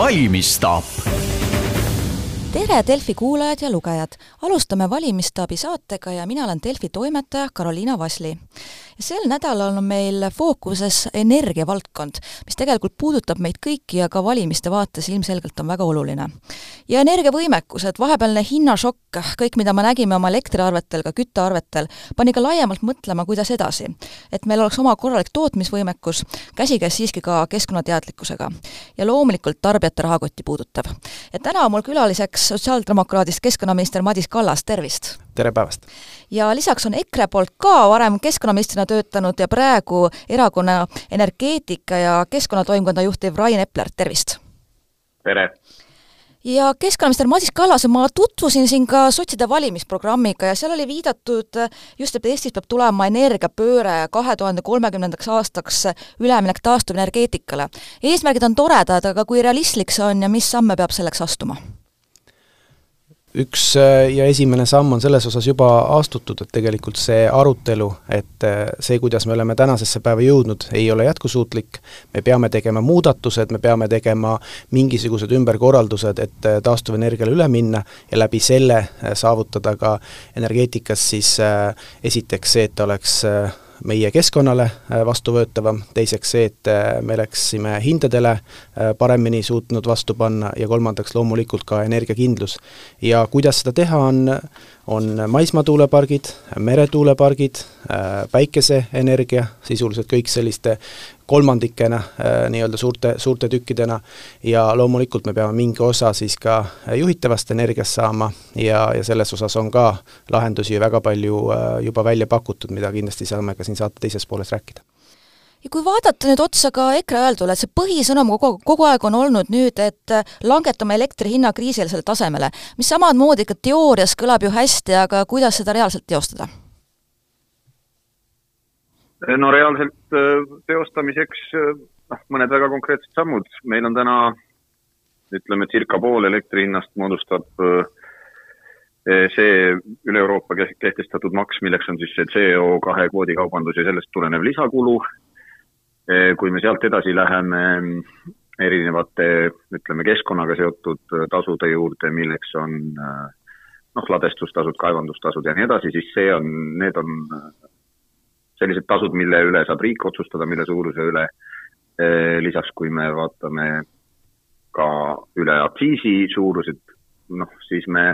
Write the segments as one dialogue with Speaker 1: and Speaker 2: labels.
Speaker 1: valimisstaap
Speaker 2: tere, Delfi kuulajad ja lugejad! alustame Valimistaabi saatega ja mina olen Delfi toimetaja Karoliina Vasli sel nädalal on meil fookuses energiavaldkond, mis tegelikult puudutab meid kõiki ja ka valimiste vaates ilmselgelt on väga oluline. ja energiavõimekus, et vahepealne hinnašokk, kõik, mida me nägime oma elektriarvetel, ka küttearvetel, pani ka laiemalt mõtlema, kuidas edasi. et meil oleks oma korralik tootmisvõimekus, käsikäes siiski ka keskkonnateadlikkusega. ja loomulikult tarbijate rahakotti puudutav. ja täna on mul külaliseks sotsiaaldemokraadist keskkonnaminister Madis Kallas, tervist!
Speaker 3: Tere päevast!
Speaker 2: ja lisaks on EKRE poolt ka varem keskkonnaministrina töötanud ja praegu erakonna energeetika ja keskkonnatoimkonda juhtiv Rain Epler, tervist!
Speaker 4: tere!
Speaker 2: ja keskkonnaminister Madis Kallas, ma tutvusin siin ka sotside valimisprogrammiga ja seal oli viidatud just, et Eestis peab tulema energiapööre kahe tuhande kolmekümnendaks aastaks üleminek taastuvenergeetikale. eesmärgid on toredad, aga kui realistlik see on ja mis samme peab selleks astuma?
Speaker 3: Üks äh, ja esimene samm on selles osas juba astutud, et tegelikult see arutelu, et äh, see, kuidas me oleme tänasesse päeva jõudnud, ei ole jätkusuutlik, me peame tegema muudatused, me peame tegema mingisugused ümberkorraldused, et äh, taastuvenergiale üle minna ja läbi selle saavutada ka energeetikas siis esiteks see, et oleks meie keskkonnale äh, vastuvõetavam, teiseks see, et äh, me oleksime hindadele äh, paremini suutnud vastu panna ja kolmandaks loomulikult ka energiakindlus. ja kuidas seda teha, on, on maismaatuulepargid, meretuulepargid, päikeseenergia, sisuliselt kõik selliste kolmandikena äh, nii-öelda suurte, suurte tükkidena. Ja loomulikult me peame mingi osa siis ka juhitavast energiast saama ja, ja selles osas on ka lahendusi väga palju äh, juba välja pakutud, mida kindlasti saame ka siin saate teises pooles rääkida
Speaker 2: ja kui vaadata nüüd otsa ka EKRE öeldule, et see põhisõnum kogu, kogu aeg on olnud nüüd, et langetame elektri hinna kriisilisele tasemele, mis samamoodi ikka teoorias kõlab ju hästi, aga kuidas seda reaalselt teostada?
Speaker 4: no reaalselt äh, teostamiseks äh, noh, mõned väga konkreetsed sammud. meil on täna ütleme, circa pool elektri hinnast moodustab äh, see üle Euroopa kehtestatud maks, milleks on siis see CO kahe kvoodikaubandus ja sellest tulenev lisakulu. Kui me sealt edasi läheme erinevate, ütleme, keskkonnaga seotud tasude juurde, milleks on noh, ladestustasud, kaevandustasud ja nii edasi, siis see on, need on sellised tasud, mille üle saab riik otsustada, mille suuruse üle. Eh, lisaks, kui me vaatame ka üle aktsiisi suurused, noh, siis me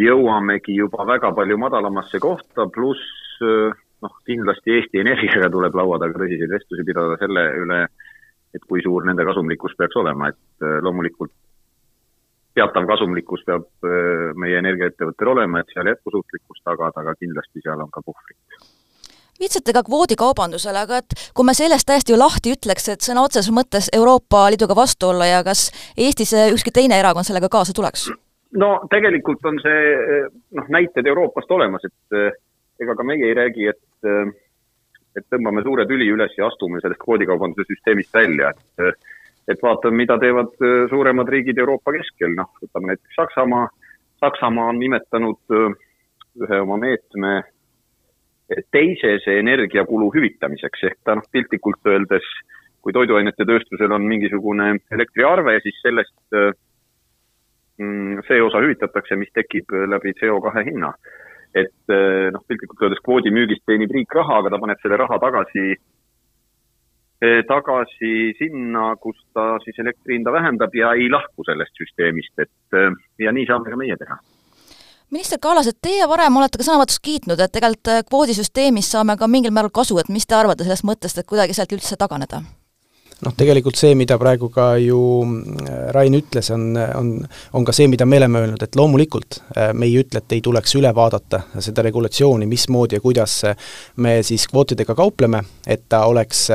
Speaker 4: jõuamegi juba väga palju madalamasse kohta, pluss eh, noh, kindlasti Eesti Energiaga tuleb laua taga tõsiseid vestlusi pidada selle üle, et kui suur nende kasumlikkus peaks olema, et eh, loomulikult teatav kasumlikkus peab meie energiaettevõttel olema, et seal jätkusuutlikkust tagada, aga kindlasti seal on ka puhvrit
Speaker 2: viitsite ka kvoodikaubandusele, aga et kui me sellest täiesti ju lahti ütleks, et sõna otseses mõttes Euroopa Liiduga vastu olla ja kas Eestis ükski teine erakond sellega kaasa tuleks?
Speaker 4: no tegelikult on see noh, näited Euroopast olemas, et ega ka meie ei räägi, et eh, et tõmbame suure tüli üles ja astume sellest kvoodikaubanduse süsteemist välja, et eh, et vaatame, mida teevad suuremad riigid Euroopa keskel, noh, võtame näiteks Saksamaa, Saksamaa on nimetanud ühe oma meetme teisese energiakulu hüvitamiseks, ehk ta noh, piltlikult öeldes, kui toiduainete tööstusel on mingisugune elektriarve, siis sellest mm, see osa hüvitatakse, mis tekib läbi CO2 hinna. Et noh, piltlikult öeldes kvoodimüügist teenib riik raha, aga ta paneb selle raha tagasi, tagasi sinna, kus ta siis elektri hinda vähendab ja ei lahku sellest süsteemist, et ja nii saame ka meie teha
Speaker 2: minister Kallas, et teie varem olete ka sõnavõtus kiitnud, et tegelikult kvoodisüsteemist saame ka mingil määral kasu, et mis te arvate sellest mõttest, et kuidagi sealt üldse taganeda?
Speaker 3: Noh, tegelikult see, mida praegu ka ju äh, Rain ütles, on, on, on ka see, mida me oleme öelnud, et loomulikult äh, me ei ütle, et ei tuleks üle vaadata seda regulatsiooni, mismoodi ja kuidas me siis kvootidega kaupleme, et ta oleks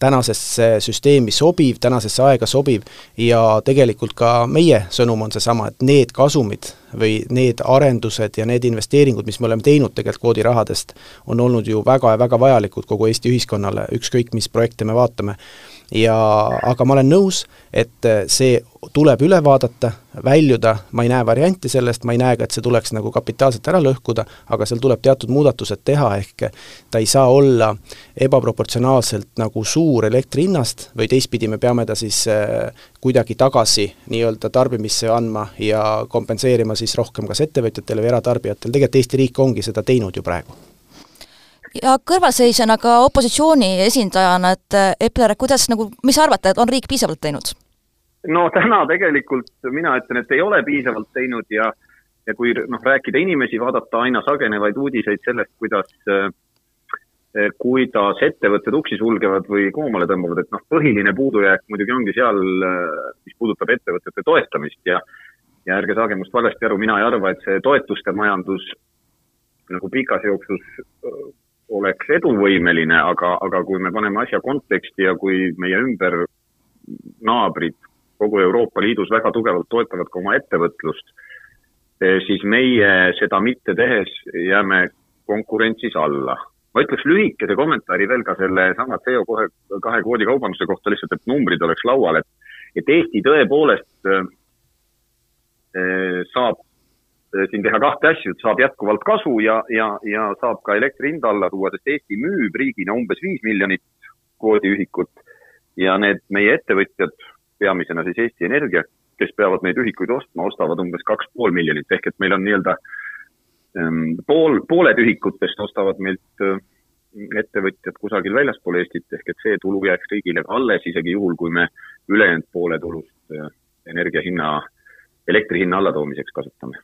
Speaker 3: tänasesse süsteemi sobiv, tänasesse aega sobiv. Ja tegelikult ka meie sõnum on seesama, et need kasumid või need arendused ja need investeeringud, mis me oleme teinud tegelikult kvoodirahadest, on olnud ju väga ja väga vajalikud kogu Eesti ühiskonnale, ükskõik mis projekte me vaatame ja aga ma olen nõus, et see tuleb üle vaadata, väljuda, ma ei näe varianti sellest, ma ei näe ka, et see tuleks nagu kapitaalselt ära lõhkuda, aga seal tuleb teatud muudatused teha, ehk ta ei saa olla ebaproportsionaalselt nagu suur elektri hinnast või teistpidi me peame ta siis äh, kuidagi tagasi nii-öelda tarbimisse andma ja kompenseerima siis rohkem kas ettevõtjatele või eratarbijatele, tegelikult Eesti riik ongi seda teinud ju praegu
Speaker 2: ja kõrvalseisjana ka opositsiooni esindajana, et Epler, kuidas nagu, mis arvate, et on riik piisavalt teinud?
Speaker 4: no täna tegelikult mina ütlen, et ei ole piisavalt teinud ja, ja kui noh, rääkida inimesi, vaadata aina sagenevaid uudiseid sellest, kuidas äh, kuidas ettevõtted uksi sulgevad või koomale tõmbavad, et noh, põhiline puudujääk muidugi ongi seal, mis puudutab ettevõtete toetamist ja ja ärge saage must valesti aru, mina ei arva, et see toetuste majandus nagu pikas jooksus oleks eduvõimeline, aga, aga kui me paneme asja konteksti ja kui meie ümber naabrid kogu Euroopa Liidus väga tugevalt toetavad ka oma ettevõtlust, eh, siis meie seda mitte tehes jääme konkurentsis alla. ma ütleks lühikese kommentaari veel ka sellesama CO kahe, kahe kvoodi kaubanduse kohta lihtsalt, et numbrid oleks laual, et, et Eesti tõepoolest äh, saab siin teha kahte asju, et saab jätkuvalt kasu ja, ja, ja saab ka elektri hinda alla tuua, sest Eesti müüb riigina umbes viis miljonit kvoodiühikut ja need meie ettevõtjad peamisena siis Eesti Energia, kes peavad neid ühikuid ostma, ostavad umbes kaks pool miljonit, ehk et meil on nii-öelda ähm, pool, pooled ühikutest ostavad meilt äh, ettevõtjad kusagil väljaspool Eestit, ehk et see tulu jääks riigile alles, isegi juhul, kui me ülejäänud poole tulust äh, energia hinna, elektri hinna allatoomiseks kasutame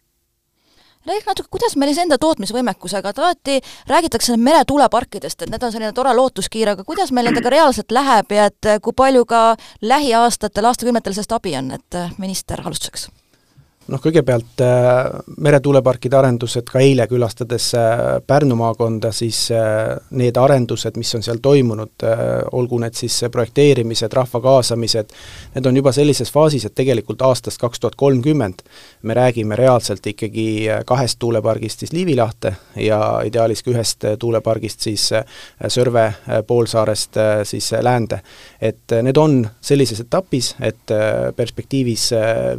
Speaker 2: räägi natuke, kuidas meil siis enda tootmisvõimekusega, et alati räägitakse meretuuleparkidest, et need on selline tore lootuskiir, aga kuidas meil nendega reaalselt läheb ja et kui palju ka lähiaastatel, aastakümnetel sellest abi on, et minister alustuseks
Speaker 3: noh, kõigepealt äh, meretuuleparkide arendused, ka eile külastades äh, Pärnu maakonda, siis äh, need arendused, mis on seal toimunud olgu need siis projekteerimised, rahva kaasamised, need on juba sellises faasis, et tegelikult aastast kaks tuhat kolmkümmend me räägime reaalselt ikkagi kahest tuulepargist siis Liivilahte ja ideaalis ka ühest tuulepargist siis Sõrve poolsaarest siis läände. et need on sellises etapis, et perspektiivis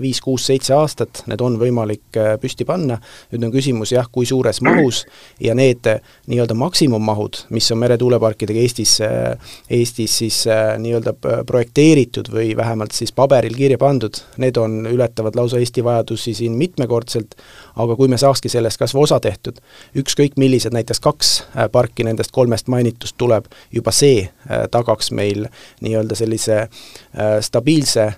Speaker 3: viis, kuus, seitse aastat et need on võimalik äh, püsti panna, nüüd on küsimus jah, kui suures mahus ja need äh, nii-öelda maksimummahud, mis on meretuuleparkidega Eestis, äh, Eestis siis nii-öelda projekteeritud või vähemalt siis paberil kirja pandud, need on, ületavad lausa Eesti vajadusi siin mitmekordselt, aga kui me saakski sellest kas või osa tehtud, ükskõik millised näiteks kaks parki nendest kolmest mainitust tuleb, juba see tagaks meil nii-öelda sellise stabiilse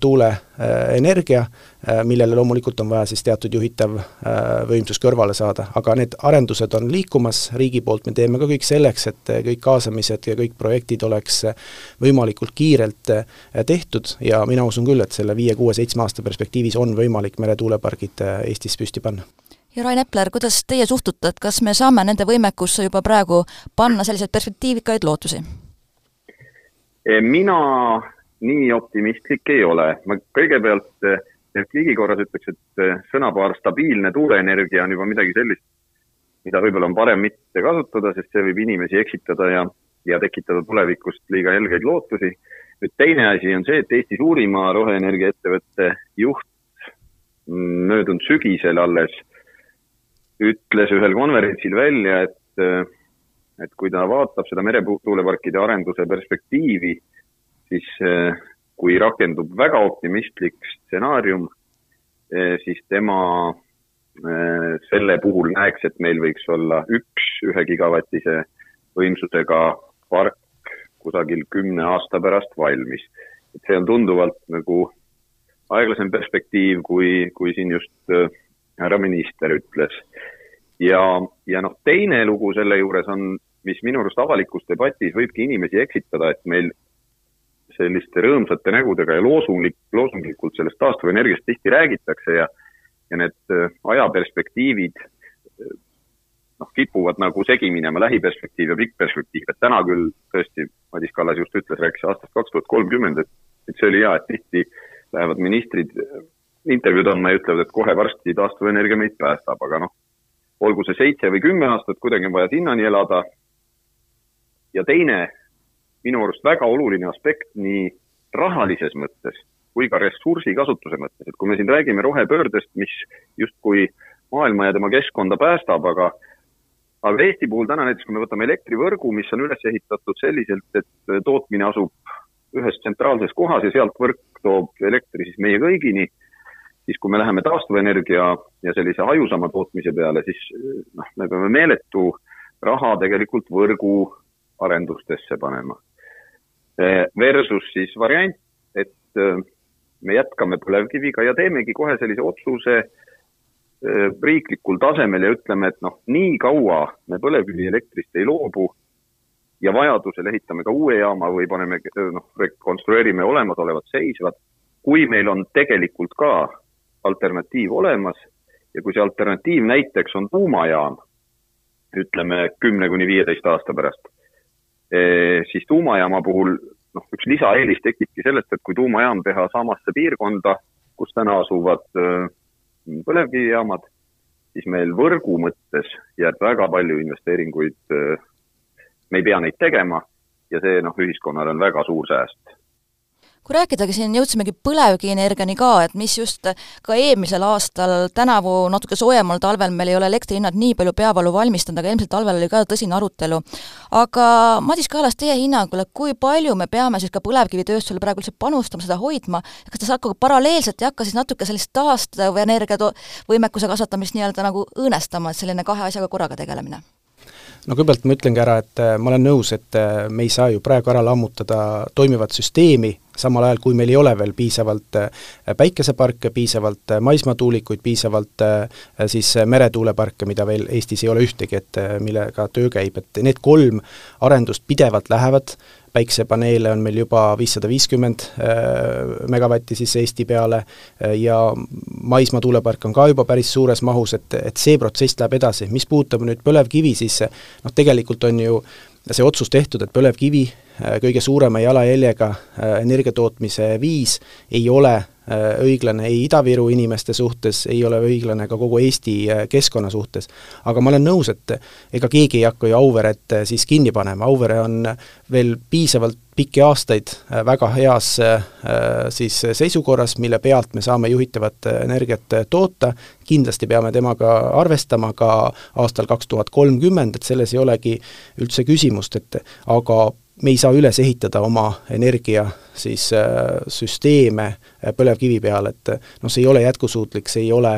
Speaker 3: tuuleenergia, Äh, millele loomulikult on vaja siis teatud juhitav äh, võimsus kõrvale saada, aga need arendused on liikumas, riigi poolt. Me teeme ka kõik selleks, et kõik kaasamised ja kõik projektid oleks võimalikult kiirelt äh, tehtud. Ja mina usun küll, et selle viie, kuue, seitsme aasta perspektiivis on võimalik meretuulepargid Eestis püsti panna.
Speaker 2: Ja Rain Epler, kuidas teie suhtute, et kas me saame nende võimekusse juba praegu panna selliseid perspektiivikaid lootusi?
Speaker 4: mina nii optimistlik ei ole, ma kõigepealt ehk ligi korras ütleks, et eh, sõnapaar stabiilne tuuleenergia on juba midagi sellist, mida võib-olla on parem mitte kasutada, sest see võib inimesi eksitada ja, ja tekitada tulevikust liiga helgeid lootusi. nüüd teine asi on see, et Eesti suurima roheenergiaettevõtte juht möödunud sügisel alles ütles ühel konverentsil välja, et, eh, et kui ta vaatab seda meretuuleparkide arenduse perspektiivi, siis eh, kui rakendub väga optimistlik stsenaarium, eh, siis tema eh, selle puhul näeks, et meil võiks olla üks ühe gigavatise võimsusega park kusagil kümne aasta pärast valmis. et see on tunduvalt nagu aeglasem perspektiiv, kui, kui siin just härra minister ütles. ja, ja noh, teine lugu selle juures on, mis minu arust avalikus debatis võibki inimesi eksitada, et meil selliste rõõmsate nägudega ja loosunglik, loosunglikult sellest taastuvenergiast tihti räägitakse ja, ja need äh, ajaperspektiivid äh, noh, kipuvad nagu segi minema, lähiperspektiiv ja pikk perspektiiv, et täna küll tõesti, Madis Kallas just ütles, rääkis aastast kaks tuhat kolmkümmend, et, et see oli hea, et tihti lähevad ministrid äh, intervjuud andma ja ütlevad, et kohe varsti taastuvenergia meid päästab, aga noh, olgu see seitse või kümme aastat, kuidagi on vaja sinnani elada. ja teine minu arust väga oluline aspekt nii rahalises mõttes kui ka ressursi kasutuse mõttes, et kui me siin räägime rohepöördest, mis justkui maailma ja tema keskkonda päästab, aga aga Eesti puhul täna näiteks, kui me võtame elektrivõrgu, mis on üles ehitatud selliselt, et tootmine asub ühes tsentraalses kohas ja sealt võrk toob elektri siis meie kõigini, siis kui me läheme taastuvenergia ja sellise hajusama tootmise peale, siis noh, me peame meeletu raha tegelikult võrgu arendustesse panema. Versus siis variant, et me jätkame põlevkiviga ja teemegi kohe sellise otsuse riiklikul tasemel ja ütleme, et noh, nii kaua me põlevkivielektrist ei loobu ja vajadusel ehitame ka uue jaama või paneme, noh, rekonstrueerime olemasolevad seisvad, kui meil on tegelikult ka alternatiiv olemas ja kui see alternatiiv näiteks on tuumajaam, ütleme kümne kuni viieteist aasta pärast, eh, siis tuumajaama puhul noh, üks lisaeelis tekibki sellest, et kui tuumajaam teha samasse piirkonda, kus täna asuvad eh, põlevkivijaamad, siis meil võrgu mõttes jääb väga palju investeeringuid, eh, me ei pea neid tegema ja see noh, ühiskonnale on väga suur sääst
Speaker 2: kui rääkidagi siin, jõudsimegi põlevkivienergiani ka, et mis just ka eelmisel aastal, tänavu natuke soojemal talvel meil ei ole elektrihinnad nii palju peavalu valmistanud, aga eelmisel talvel oli ka tõsine arutelu. aga Madis Kaalas, teie hinnangul, et kui palju me peame siis ka põlevkivitööstusele praegu üldse panustama, seda hoidma, kas ta saab ka paralleelselt ei hakka siis natuke sellist taastuvenergia võimekuse kasvatamist nii-öelda nagu õõnestama, et selline kahe asjaga korraga tegelemine?
Speaker 3: no kõigepealt ma ütlengi ära, et äh, ma olen nõus, et äh, me ei saa ju praegu ära lammutada toimivat süsteemi, samal ajal kui meil ei ole veel piisavalt äh, päikeseparke, piisavalt maismaatuulikuid, piisavalt siis meretuuleparke, mida veel Eestis ei ole ühtegi, et millega töö käib, et need kolm arendust pidevalt lähevad, päiksepaneele on meil juba viissada viiskümmend äh, megavatti siis Eesti peale äh, ja maismaa tuulepark on ka juba päris suures mahus, et, et see protsess läheb edasi, mis puudutab nüüd põlevkivi, siis noh, tegelikult on ju see otsus tehtud, et põlevkivi äh, kõige suurema jalajäljega energiatootmise viis ei ole Äh, õiglane ei Ida-Viru inimeste suhtes, ei ole õiglane ka kogu Eesti äh, keskkonna suhtes. aga ma olen nõus, et ega keegi ei hakka ju Auveret äh, siis kinni panema, Auvere on veel piisavalt pikki aastaid väga heas siis seisukorras, mille pealt me saame juhitavat energiat toota, kindlasti peame temaga arvestama ka aastal kaks tuhat kolmkümmend, et selles ei olegi üldse küsimust, et aga me ei saa üles ehitada oma energia siis äh, süsteeme äh, põlevkivi peale, et noh, see ei ole jätkusuutlik, see ei ole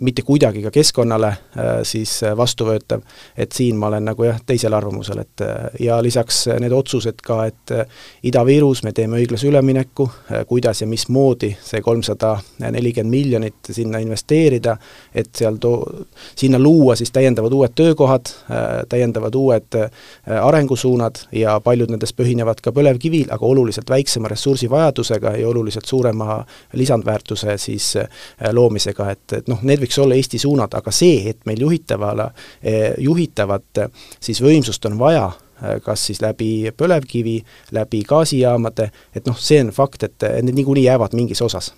Speaker 3: mitte kuidagi ka keskkonnale äh, siis vastuvõetav, et siin ma olen nagu jah, teisel arvamusel, et ja lisaks need otsused ka, et Ida-Virus me teeme õiglase ülemineku, kuidas ja mismoodi see kolmsada nelikümmend miljonit sinna investeerida, et seal too, sinna luua siis täiendavad uued töökohad, täiendavad uued arengusuunad ja paljud nendest põhinevad ka põlevkivil, aga oluliselt väiksema ressursivajadusega ja oluliselt suurema lisandväärtuse siis äh, loomisega, et, et noh, need võiks olla Eesti suunad, aga see, et meil juhitavale, äh, juhitavat äh, siis võimsust on vaja, kas siis läbi põlevkivi, läbi gaasijaamade, et noh, see on fakt, et need niikuinii jäävad mingis osas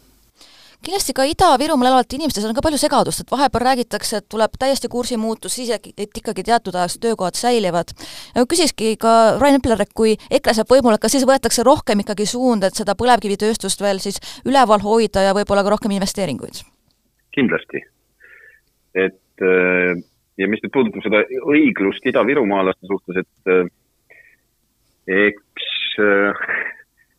Speaker 2: kindlasti ka Ida-Virumaal elavatel inimestel on ka palju segadust, et vahepeal räägitakse, et tuleb täiesti kursimuutus, siis et ikkagi teatud ajaks töökohad säilivad. küsikski ka Rain Epler, et kui EKRE saab võimule, kas siis võetakse rohkem ikkagi suunda, et seda põlevkivitööstust veel siis üleval hoida ja võib-olla ka rohkem investeeringuid?
Speaker 4: kindlasti. et äh, ja mis nüüd puudutab seda õiglust idavirumaalaste suhtes, et äh, eks äh,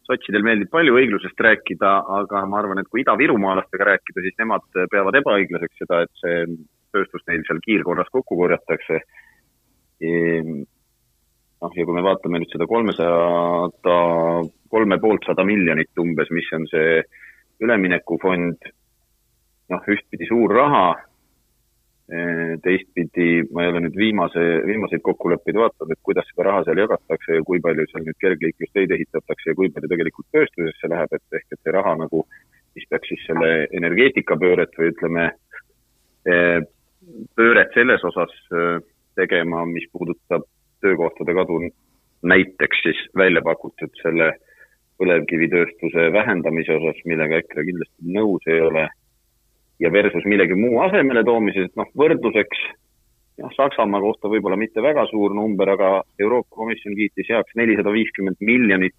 Speaker 4: sotsidel meeldib palju õiglusest rääkida, aga ma arvan, et kui idavirumaalastega rääkida, siis nemad peavad ebaõiglaseks seda, et see tööstus neil seal kiirkorras kokku korjatakse. Ehm, noh, ja kui me vaatame nüüd seda kolmesada, kolme poolt sada miljonit umbes, mis on see üleminekufond, noh, ühtpidi suur raha teistpidi ma ei ole nüüd viimase, viimaseid kokkuleppeid vaadanud, et kuidas seda raha seal jagatakse ja kui palju seal nüüd kergliiklusteid ehitatakse ja kui palju tegelikult tööstusesse läheb, et ehk et see raha nagu, mis peaks siis selle energeetikapööret või ütleme, pööret selles osas tegema, mis puudutab töökohtade kadu, näiteks siis välja pakutud selle põlevkivitööstuse vähendamise osas, millega EKRE kindlasti nõus ei ole ja versus millegi muu asemele toomises, noh, võrdluseks jah, Saksamaa kohta võib-olla mitte väga suur number, aga Euroopa Komisjon kiitis heaks nelisada viiskümmend miljonit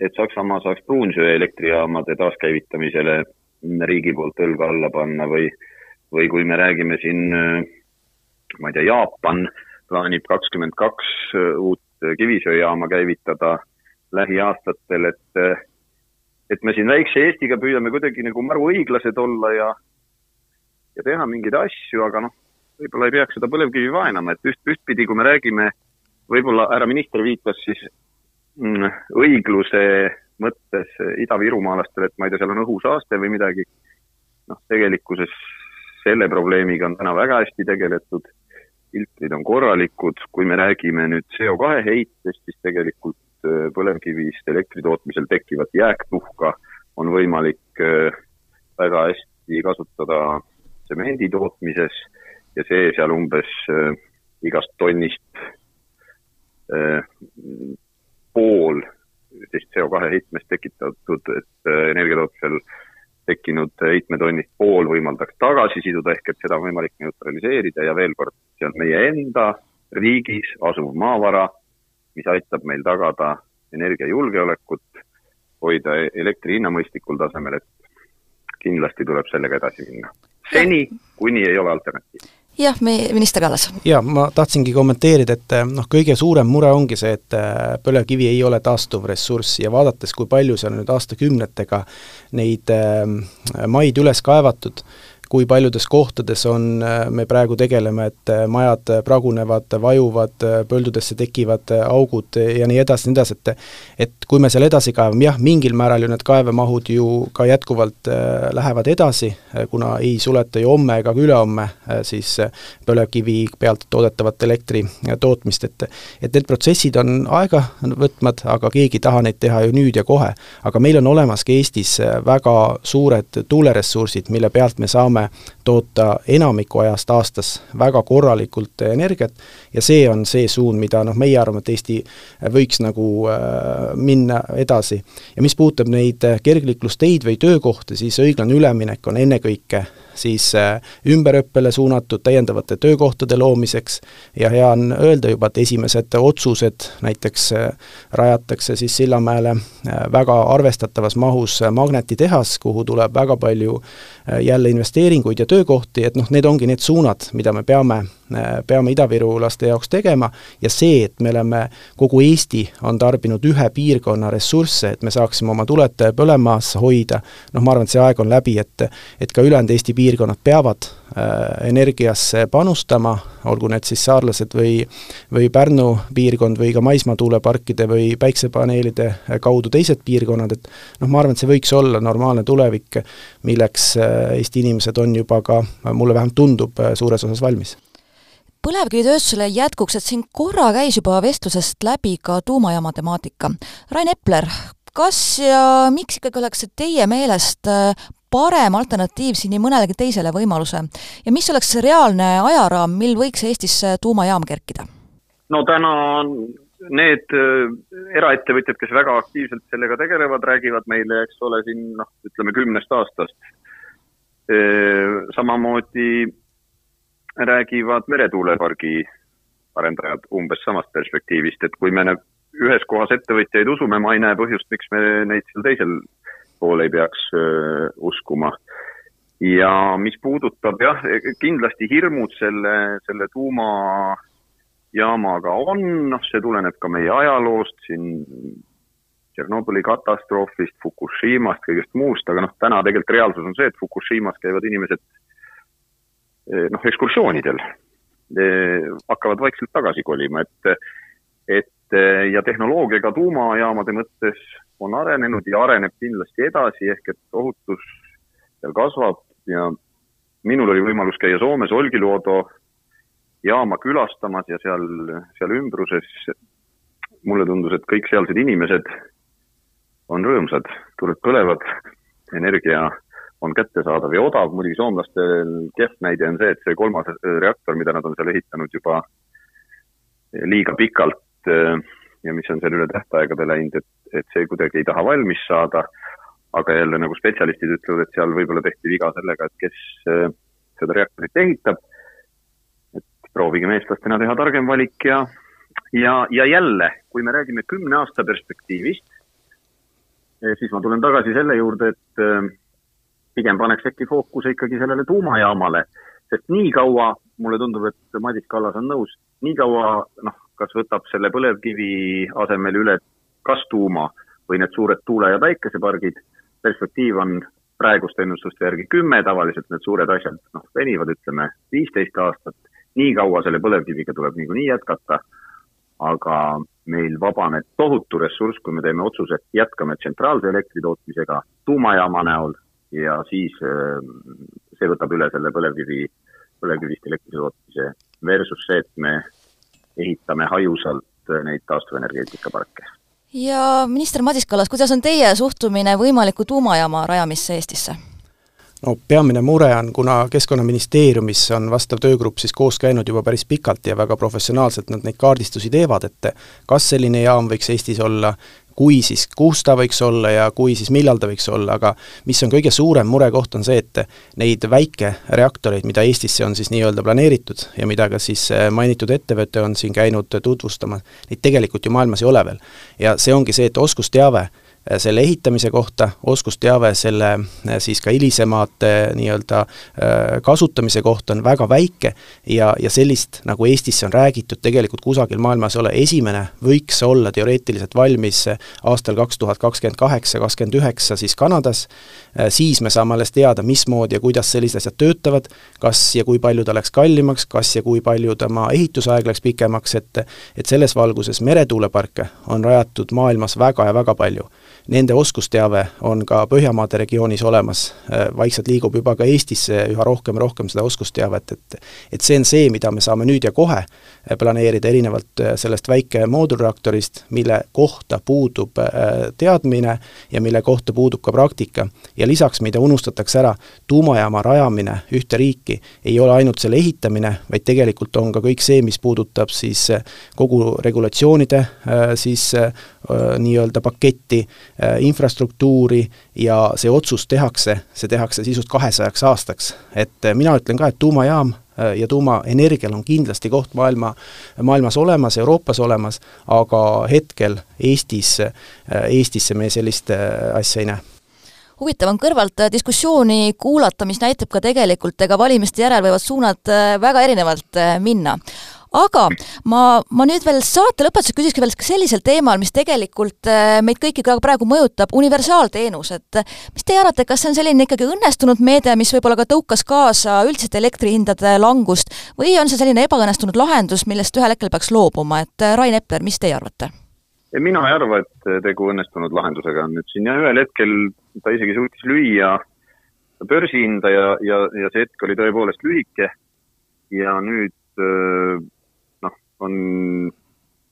Speaker 4: et Saksamaa saaks pruunsöeelektrijaamade taaskäivitamisele riigi poolt õlga alla panna või, või kui me räägime siin, ma ei tea, Jaapan plaanib kakskümmend kaks uut kivisöejaama käivitada lähiaastatel, et, et me siin väikse Eestiga püüame kuidagi nagu maru õiglased olla ja, ja teha mingeid asju, aga noh, võib-olla ei peaks seda põlevkivi vaenama, et üht, ühtpidi, kui me räägime, võib-olla härra minister viitas siis mm, õigluse mõttes idavirumaalastele, et ma ei tea, seal on õhusaaste või midagi, noh, tegelikkuses selle probleemiga on täna väga hästi tegeletud, filtrid on korralikud, kui me räägime nüüd CO2 heitest, siis tegelikult põlevkivist elektri tootmisel tekkivat jääktuhka on võimalik äh, väga hästi kasutada tsemendi tootmises ja see seal umbes äh, igast tonnist pool siis CO2 heitmest tekitatud, et äh, energiatootmisel tekkinud heitmetonnist pool võimaldaks tagasi siduda, ehk et seda on võimalik neutraliseerida ja veel kord, see on meie enda riigis asuv maavara, mis aitab meil tagada energiajulgeolekut, hoida elektri hinna mõistlikul tasemel, et kindlasti tuleb sellega edasi minna. seni, kuni ei ole alternatiivi
Speaker 2: jah, me, minister Kallas.
Speaker 3: jaa, ma tahtsingi kommenteerida, et noh, kõige suurem mure ongi see, et äh, põlevkivi ei ole taastuv ressurss ja vaadates, kui palju seal nüüd aastakümnetega neid äh, maid üles kaevatud, kui paljudes kohtades on, äh, me praegu tegeleme, et äh, majad pragunevad, vajuvad, äh, põldudesse tekivad augud ja nii edasi, nii edasi, et et kui me seal edasi kaevame, jah, mingil määral ju need kaevemahud ju ka jätkuvalt lähevad edasi, kuna ei suleta ju homme ega ka ülehomme siis põlevkivi pealt toodetavat elektri tootmist, et et need protsessid on aega võtmad, aga keegi ei taha neid teha ju nüüd ja kohe. aga meil on olemas ka Eestis väga suured tuuleressursid, mille pealt me saame saame toota enamiku ajast aastas väga korralikult energiat ja see on see suund, mida noh, meie arvame, et Eesti võiks nagu äh, minna edasi. ja mis puudutab neid kergliiklusteid või töökohti, siis õiglane üleminek on ennekõike siis äh, ümberõppele suunatud täiendavate töökohtade loomiseks. Ja hea on öelda juba, et esimesed otsused näiteks äh, rajatakse siis Sillamäele äh, väga arvestatavas mahus magnetitehas, kuhu tuleb väga palju jälle investeeringuid ja töökohti, et noh, need ongi need suunad, mida me peame peame idavirulaste jaoks tegema. Ja see, et me oleme, kogu Eesti on tarbinud ühe piirkonna ressursse, et me saaksime oma tuled põlemaas hoida, noh, ma arvan, et see aeg on läbi, et et ka ülejäänud Eesti piirkonnad peavad äh, energiasse panustama, olgu need siis saarlased või või Pärnu piirkond või ka maismaatuuleparkide või päiksepaneelide kaudu teised piirkonnad, et noh, ma arvan, et see võiks olla normaalne tulevik, milleks äh, Eesti inimesed on juba ka, mulle vähemalt tundub, äh, suures osas valmis
Speaker 2: põlevkivitööstusele jätkuks, et siin korra käis juba vestlusest läbi ka tuumajaama temaatika. Rain Epler, kas ja miks ikkagi oleks see teie meelest äh, parem alternatiiv siin nii mõnelegi teisele võimaluse ja mis oleks reaalne ajaraam, mil võiks Eestisse tuumajaam kerkida?
Speaker 4: no täna on need äh, eraettevõtjad, kes väga aktiivselt sellega tegelevad, räägivad meile, eks ole, siin noh, ütleme kümnest aastast. Äh, samamoodi räägivad meretuulepargi arendajad umbes samast perspektiivist, et kui me ühes kohas ettevõtjaid usume, ma ei näe põhjust, miks me neid seal teisel pool ei peaks öö, uskuma. ja mis puudutab jah, kindlasti hirmud selle, selle tuumajaamaga on, noh, see tuleneb ka meie ajaloost, siin Tšernobõli katastroofist, Fukushimast, kõigest muust, aga noh, täna tegelikult reaalsus on see, et Fukushimas käivad inimesed noh, ekskursioonidel hakkavad vaikselt tagasi kolima, et, et ja tehnoloogiaga tuumajaamade mõttes on arenenud ja areneb kindlasti edasi, ehk et ohutus seal kasvab ja minul oli võimalus käia Soomes Olkiluoto jaama külastamas ja seal, seal ümbruses mulle tundus, et kõik sealsed inimesed on rõõmsad, tuled põlevad, energia on kättesaadav ja odav, muidugi soomlastel kehv näide on see, et see kolmas reaktor, mida nad on seal ehitanud juba liiga pikalt ja mis on seal üle tähtaegade läinud, et, et see kuidagi ei taha valmis saada, aga jälle nagu spetsialistid ütlevad, et seal võib-olla tehti viga sellega, et kes seda reaktorit ehitab, et proovigem eestlastena teha targem valik ja, ja, ja jälle, kui me räägime kümne aasta perspektiivist, siis ma tulen tagasi selle juurde, et äh, pigem paneks äkki fookuse ikkagi sellele tuumajaamale, sest nii kaua, mulle tundub, et Madis Kallas on nõus, nii kaua noh, kas võtab selle põlevkivi asemel üle kas tuuma või need suured tuule- ja päikesepargid, perspektiiv on praeguste ennustuste järgi kümme, tavaliselt need suured asjad noh, venivad, ütleme, viisteist aastat, nii kaua selle põlevkiviga tuleb niikuinii jätkata, aga meil vabaneb tohutu ressurss, kui me teeme otsuse, et jätkame tsentraalse elektri tootmisega tuumajaama näol ja siis ehm, see võtab üle selle põlevkivi, põlevkivist elektri tootmise versus see, et me ehitame hajusalt neid taastuvenergeetikaparke.
Speaker 2: ja minister Madis Kallas, kuidas on teie suhtumine võimaliku tuumajaama rajamisse Eestisse?
Speaker 3: no peamine mure on, kuna Keskkonnaministeeriumis on vastav töögrupp siis koos käinud juba päris pikalt ja väga professionaalselt nad neid kaardistusi teevad, et kas selline jaam võiks Eestis olla, kui, siis kus ta võiks olla ja kui, siis millal ta võiks olla, aga mis on kõige suurem murekoht, on see, et neid väikereaktoreid, mida Eestisse on siis nii-öelda planeeritud ja mida ka siis äh, mainitud ettevõte on siin käinud tutvustamas, neid tegelikult ju maailmas ei ole veel. ja see ongi see, et oskusteave selle ehitamise kohta, oskusteave selle äh, siis ka hilisemate nii-öelda äh, kasutamise kohta on väga väike ja, ja sellist, nagu Eestisse on räägitud, tegelikult kusagil maailmas ei ole, esimene võiks olla teoreetiliselt valmis aastal kaks tuhat kakskümmend kaheksa, kakskümmend üheksa siis Kanadas, siis me saame alles teada, mismoodi ja kuidas sellised asjad töötavad, kas ja kui palju ta läks kallimaks, kas ja kui palju tema ehitusaeg läks pikemaks, et et selles valguses meretuuleparke on rajatud maailmas väga ja väga palju nende oskusteave on ka Põhjamaade regioonis olemas, äh, vaikselt liigub juba ka Eestisse üha rohkem ja rohkem seda oskusteavet, et et see on see, mida me saame nüüd ja kohe äh, planeerida, erinevalt äh, sellest väike moodulreaktorist, mille kohta puudub teadmine ja mille kohta puudub ka praktika. ja lisaks, mida unustatakse ära, tuumajaama rajamine ühte riiki ei ole ainult selle ehitamine, vaid tegelikult on ka kõik see, mis puudutab siis kogu regulatsioonide siis nii-öelda paketti, infrastruktuuri ja see otsus tehakse, see tehakse sisust kahesajaks aastaks. et mina ütlen ka, et tuumajaam ja tuumaenergial on kindlasti koht maailma, maailmas olemas, Euroopas olemas, aga hetkel Eestis, Eestisse me sellist asja ei näe
Speaker 2: huvitav on kõrvalt diskussiooni kuulata, mis näitab ka tegelikult, ega valimiste järel võivad suunad väga erinevalt minna aga ma, ma nüüd veel saate lõpetuseks küsikski veel sellisel teemal, mis tegelikult äh, meid kõiki ka praegu mõjutab, universaalteenus, et mis teie arvate, kas see on selline ikkagi õnnestunud meede, mis võib-olla ka tõukas kaasa üldiselt elektrihindade langust või on see selline ebaõnnestunud lahendus, millest ühel hetkel peaks loobuma, et äh, Rain Epler, mis teie arvate?
Speaker 4: mina ei arva, et tegu õnnestunud lahendusega on. Nüüd siin ühel hetkel ta isegi suutis lüüa börsihinda ja, ja, ja see hetk oli tõepoolest lühike. Ja nüüd äh, on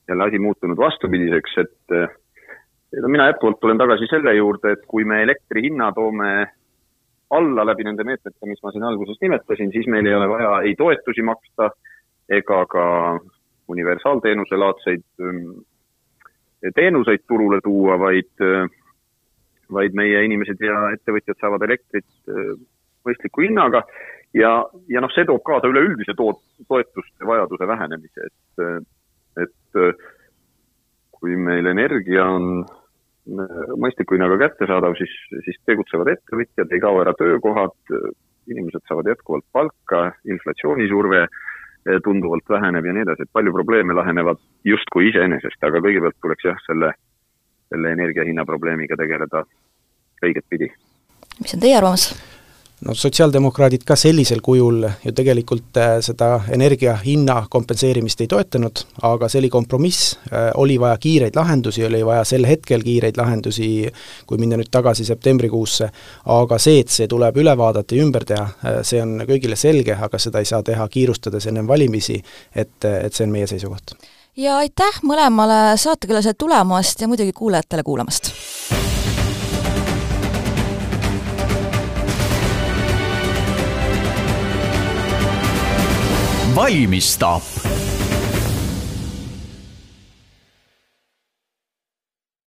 Speaker 4: jälle asi muutunud vastupidiseks, et no mina jätkuvalt tulen tagasi selle juurde, et kui me elektri hinna toome alla läbi nende meetmete, mis ma siin alguses nimetasin, siis meil ei ole vaja ei toetusi maksta ega ka universaalteenuse laadseid mm, teenuseid turule tuua, vaid, vaid meie inimesed ja ettevõtjad saavad elektrit mm, mõistliku hinnaga ja, ja noh, see toob kaasa üleüldise toot-, toetuste vajaduse vähenemise, et, et kui meil energia on mõistliku hinnaga kättesaadav, siis, siis tegutsevad ettevõtjad, ei kao ära töökohad, inimesed saavad jätkuvalt palka, inflatsioonisurve tunduvalt väheneb ja nii edasi, et palju probleeme lahenevad justkui iseenesest, aga kõigepealt tuleks jah, selle, selle energia hinna probleemiga tegeleda õiget pidi.
Speaker 2: mis on teie arvamus?
Speaker 3: No sotsiaaldemokraadid ka sellisel kujul ju tegelikult äh, seda energia hinna kompenseerimist ei toetanud, aga see oli kompromiss, äh, oli vaja kiireid lahendusi, oli vaja sel hetkel kiireid lahendusi, kui minna nüüd tagasi septembrikuusse, aga see, et see tuleb üle vaadata ja ümber teha, äh, see on kõigile selge, aga seda ei saa teha kiirustades ennem valimisi, et, et see on meie seisukoht.
Speaker 2: ja aitäh mõlemale saatekülalisele tulemast ja muidugi kuulajatele kuulamast!
Speaker 1: Valmistab